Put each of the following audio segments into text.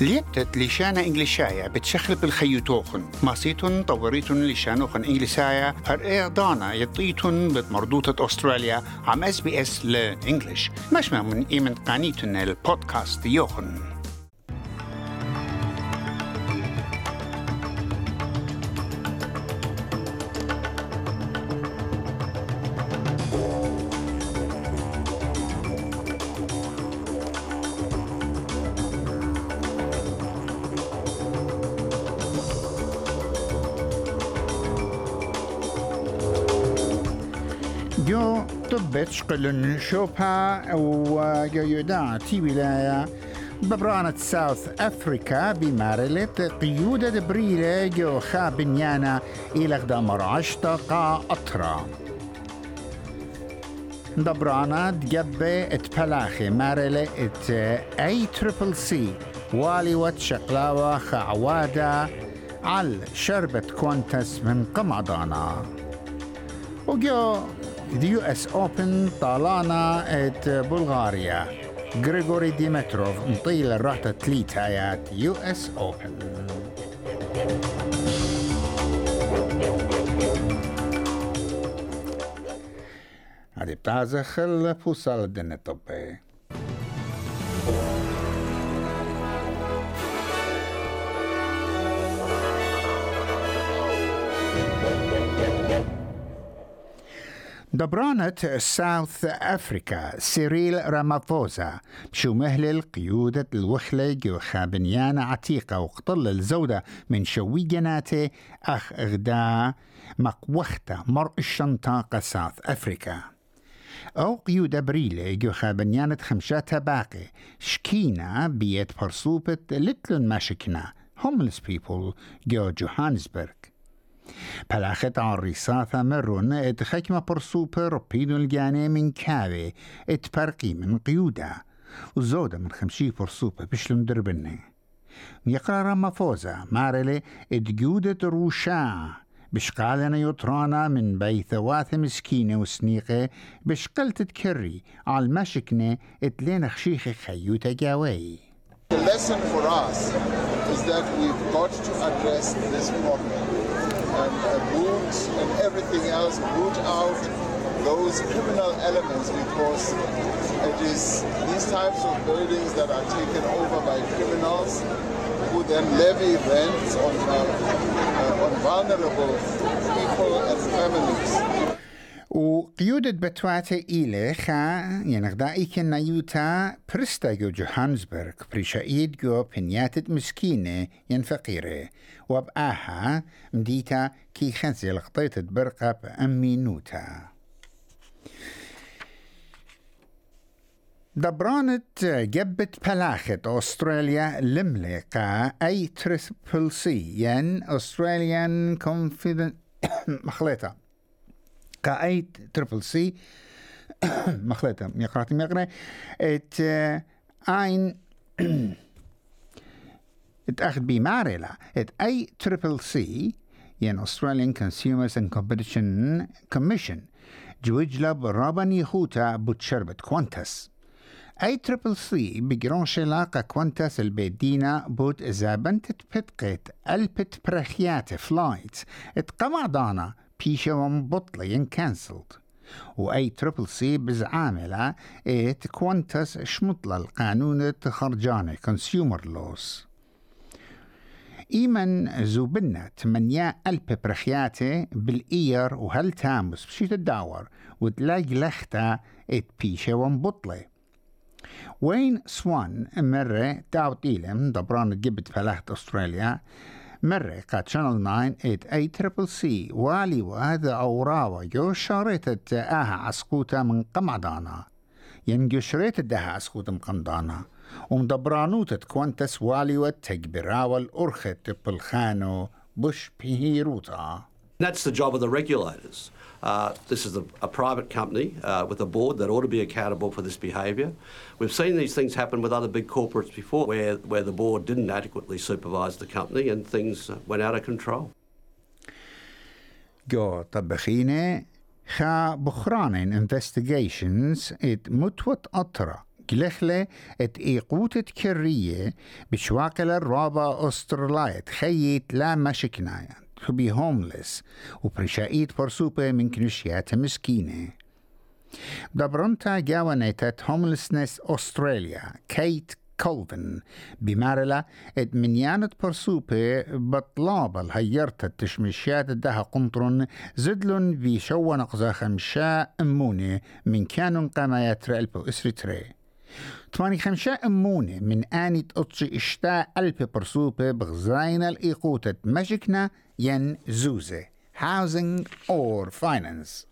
ليبتت لشانا إنجليشايا بتشخل بالخيوتوخن ماسيتون طوريتون لشانوخن إنجليسايا هر دانا يطيتون بمردوطة أستراليا. عم اس بي اس لإنجليش مش من إيمن قانيتون البودكاست يوخن. بيتش قلن شوبها ويودا تي ولاية ببرانة ساوث أفريكا بمارلت قيودة دبريلة جو خابنيانا إلى غدا مرعشتا قا أطرا. دبرانا دقبة اتبلاخي مارلة ات أي تريبل سي. والي وات شقلاوة خعوادة على شربة كونتس من قمعضانا وجو the US Open طالانا ات بلغاريا غريغوري ديمتروف مطيل الرحتة تليت هايات يو اس اوبن هذه بتعزخ الفوصال الدن الطبي دبرانة ساوث أفريكا سيريل رامافوزا بشو مهلل قيودة الوخلة وخابنيانا عتيقة وقتل الزودة من شوي جناتي أخ إغدا مقوختا مر الشنطة ساوث أفريكا. أو قيود بريلة جو خابنيانة خمشاتها باقي شكينا بيت برصوبة لتلن ماشكنا homeless people جو جوهانسبرغ آن ریساثا مرون ات خکم پر سوپر بینو الجاني من كاوي ات برقي من قيودة وزودة من خمشي پر سوبر بشلم دربني يقرا رما فوزا مارلي ات جودة روشا بشقالنا يطرانا من بي ثواث مسكينة وسنيقة بشقل تتكري على المشكنة اتلين خشيخ خيوتا جاوي The lesson for us is that we've got to address this problem. And uh, boot and everything else, boot out those criminal elements because it is these types of buildings that are taken over by criminals who then levy rents on, uh, uh, on vulnerable people and families. وقيودة بتواتة إلي خا ينغدا كنا يوتا برستا جو جوهانسبرغ بريشايد جو بنياتت مسكينة ين فقيرة وبآها مديتا كي خنزي لقطيت برقة بأمي نوتا. دبرانت جبت بلاخت أستراليا لملقة أي تريبل سي ين أستراليان كونفيدنت مخلطة. كاي تربل سي مخلطة يقرأت مقرأ ات اين اتأخذ بمارلة ات اي تربل سي ين Australian Consumers and Competition Commission. جوجلب رابن يخوتا بوتشربة كوانتس. اي تربل سي بجرون شلاقة كوانتس البيدينا بوت زابنت بتقيت ألبت برخيات فلايت. اتقمع دانا بيشا ومبطلين كانسلد وأي تربل سي بزعاملة إيت كوانتس شمطلة القانون تخرجانة كونسيومر لوس إيمن زوبنا تمنيا ألب برخياتي بالإير وهل تامس بشي تداور وتلاقي لختا إت بيشا ومبطلة وين سوان مرة إيلم دبران جبت فلاحت أستراليا مرة قد شانل 9 ات اي تريبل سي والي وهذا اوراوا جو شاريت آها عسقوتا من قمعدانا. ين شريت دها عسقوتا من قمدانا ومدبرانوت كوانتس والي وتكبراوا الأرخت بالخانو بش بهيروتا that's the job of the regulators. Uh, this is a, a private company uh, with a board that ought to be accountable for this behaviour. We've seen these things happen with other big corporates before where, where the board didn't adequately supervise the company and things went out of control. Go tabachine ga begranen investigations it mutwat atra. Glechle et iqutet kerrie bishwakel raba australit khayit la mashiknayan. To be homeless. وبرشايت برسوبة من كنشيات مسكينة دبرنتا جاونيتت هوملسنس أستراليا كيت كولفن بمارلا اد منيانت برسوبة بطلاب الهيرت التشمشيات دها قنطرن زدلن في شو نقزا خمشا أمونة من كانون قاما يترى البو إسري تماني خمشا أمونة من آني تقطشي إشتاء ألب برسوبة بغزاين الإيقوتة مجكنا ين زوزة. Housing or finance.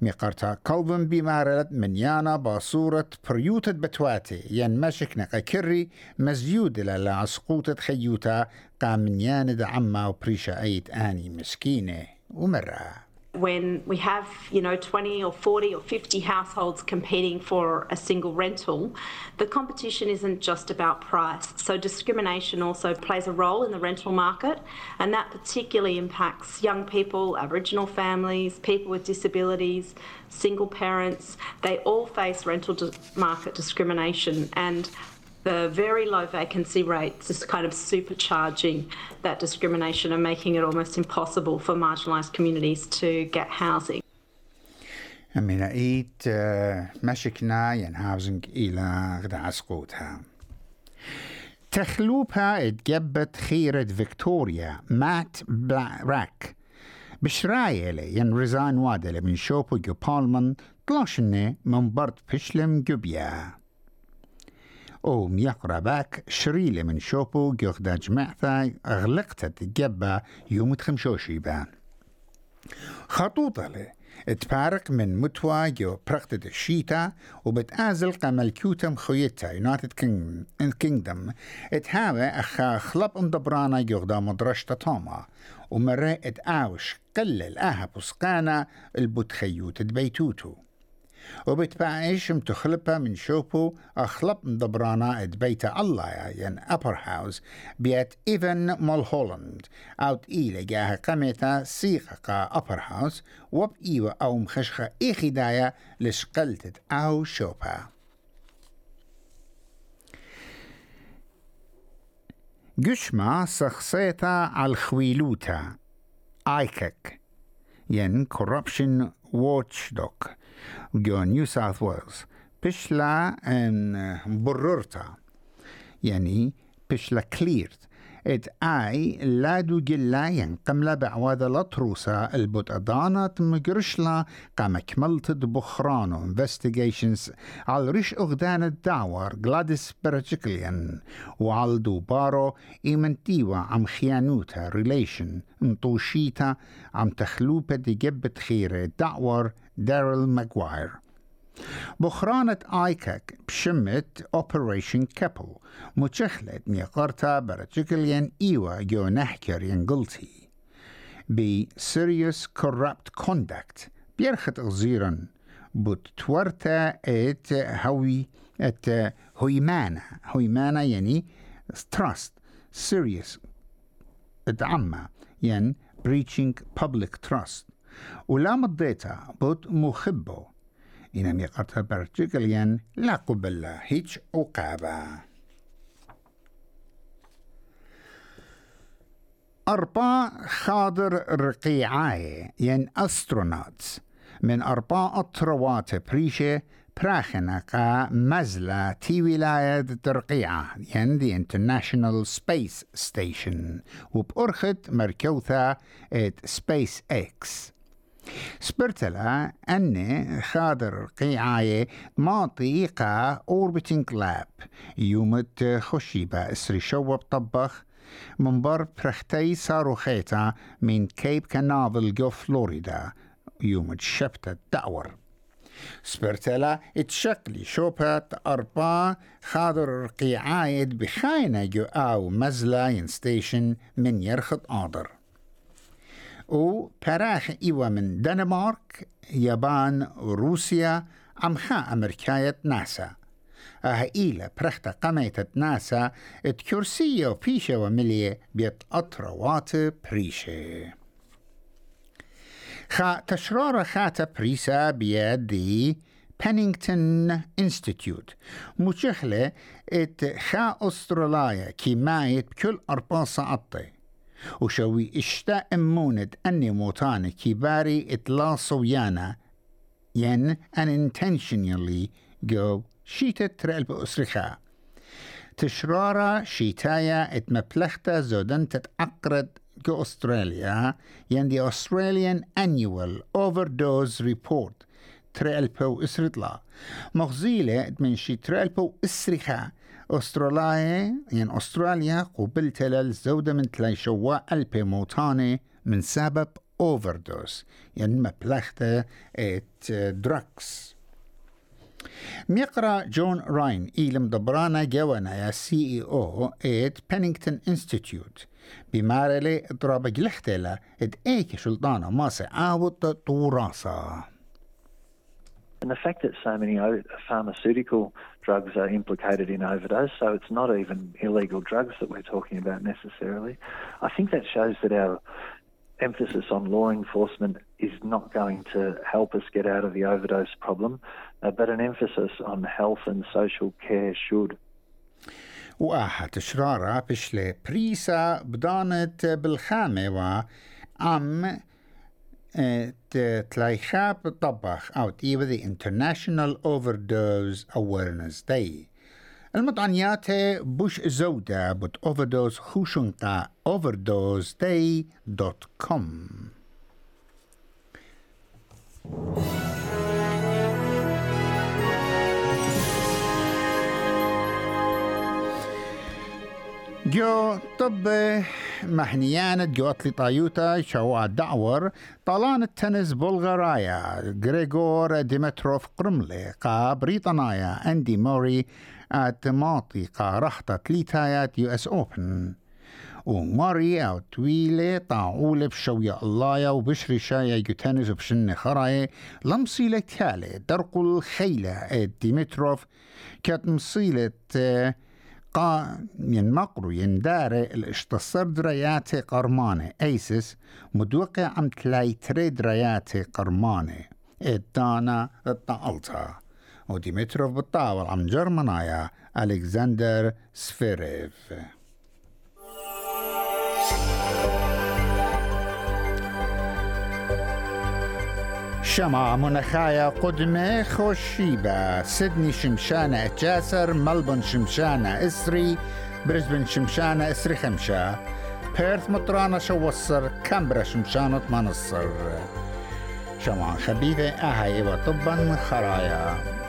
ميقرتا كلبن بمارلت من يانا باصورة بريوتة بتواتي ين مشك نقا كري مزيود لعسقوطة خيوتا قام ياند دعما وبريشا أيت آني مسكينة. ومرة. When we have, you know, 20 or 40 or 50 households competing for a single rental, the competition isn't just about price. So discrimination also plays a role in the rental market, and that particularly impacts young people, Aboriginal families, people with disabilities, single parents. They all face rental market discrimination, and the very low vacancy rates is kind of supercharging that discrimination and making it almost impossible for marginalised communities to get housing. من ايت مشكنا ين هاوزنج الى غدا سقوطها تخلوبها اتجبت خيرة فيكتوريا مات براك بشرايلة ين رزان وادلة من شوبو جو بالمن طلاشنة من برد بشلم جبيا أو ميقرا باك من شوبو جوخدا جمعتا أغلقت الجبة يوم تخمشوشي بان خطوطة له تبارك من متوى جو برقتة الشيتا وبتآزل قملكوتم خويتا يونايتد كينجدم اتهاوى أخا خلب اندبرانا جوغدا مدرشتا توما. ومرة اتآوش قلل آها بسقانا البتخيوت بيتوتو. وبتبعيش متخلبة من شوبو أخلب مدبرانا إد بيت الله ين أبر هاوس بيت إيفن مول هولند أوت إيلة جاها قمتا سيقة أبر هاوس وب إيوة أو مخشخة إخدايا لشقلتت أو شوبا. جشما سخصيتا على الخويلوتا. آيكك. ين corruption watchdog جو نيو ساوث ويلز بشلا ان بررتا يعني بشلا كليرت ات اي لا دو جلا ين قملا بعواد لطروسا البوت ادانات مقرشلا قام كملت بخرانو انفستيجيشنز على ريش اغدان الدعوار غلاديس برجيكليان وعلى دوبارو ايمنتيوا عم خيانوتا ريليشن مطوشيتا عم تخلوبة دي جبت خيرة دعوار داريل ماغواير بخرانة آيكاك بشمت أوبريشن كابل متشخلت ميقرتا برتشكليان إيوا جو نحكر ينقلتي. بي serious corrupt conduct. بيرخت غزيرا بتورتا إت هوي إت هويمانا. هويمانا يعني trust. Serious. اتعمى ين breaching public trust. ولا مضيتا بود مخبو إن ميقرتا برتجليان لا قبل هيج عقابة أربع خاضر رقيعاي ين أسترونوتس من أربع أطروات بريشة براخنقا مزلة تي ولاية ترقيعة ين دي انترناشنال سبيس ستيشن وبأرخت مركوثة ات سبيس إكس سبرتلا أن خادر قيعاية ما طيقة أوربتينج لاب يومت خشيبة اسري شوب طبخ منبر برختي صاروخيتا من كيب كنافل جو فلوريدا يوم شبتة دعور سبرتلا اتشقلي شوبت أربعة خاضر قيعايد بخاينة جو أو مزلا ستيشن من يرخط آدر و براخ إيوة من دنمارك يابان روسيا أمخا أمريكاية ناسا. أها إيلا برختا قميتة ناسا اتكرسية وبيشة وملية بيت أطروات بريشة خا تشرار خاتا بريسا بيدي بانينغتون انستيتيوت مشخلة إت خا أستراليا كي مايت بكل أرباصة عطي وشوي اشتا امونت أني موتان كباري اتلاصو يانا ين unintentionally جو شيتا ترقل بأسرخا تشرارا شيتايا اتمبلختا زودن تتعقرد جو أستراليا ين دي Australian Annual Overdose Report ترقل بو اسرطلا مغزيلة من شي ترقل بو اسرخا أستراليا يعني أستراليا قبلت للزودة من تلاي شواء ألبي موتاني من سبب overdose يعني مبلغته ات دراكس ميقرأ جون راين إيلم دبرانا جوانا يا سي اي أو ات بنينغتون انستيتيوت بمارلي اضراب جلختلا ات ايك شلطانا ماسي عاوت طوراسا And the fact that so many pharmaceutical drugs are implicated in overdose, so it's not even illegal drugs that we're talking about necessarily, I think that shows that our emphasis on law enforcement is not going to help us get out of the overdose problem, uh, but an emphasis on health and social care should. وآحة شرارة بشلي بريسا بدانت بالخامة وعم تلايخاب طبخ أو تيبا the International Overdose Awareness Day المطعنيات بوش زودة بوت overdose خوشنقا overdoseday.com جو طب محنيان جو أطلي طايوتا شو دعور طالان التنس بلغارايا غريغور ديمتروف قرملي قا بريطانايا أندي موري ماطي قا رحطة تليتايات يو إس أوبن. وماري أو تويلة طاعولة بشوية الله وبشري شايا يتنز بشن خراي لمصيلة كالة درقل خيلة ديمتروف كانت مصيلة قا من مقرو يندار الاشتصر درياتي قرمانة أيسس مدوقع عم تلاي تري درياتي قرمانة إدانا الطالتا. وديمتروف بالطاول عم جرمنايا. ألكسندر سفيريف. شمع منخايا قدمة خوشيبة سيدني شمشانة اتجاسر ملبون شمشانة إسري بريسبن شمشانة إسري خمشة بيرث مطرانة شوصر كامبرا شمشانة منصر. شمع خبيثة أهاي وطبا خرايا.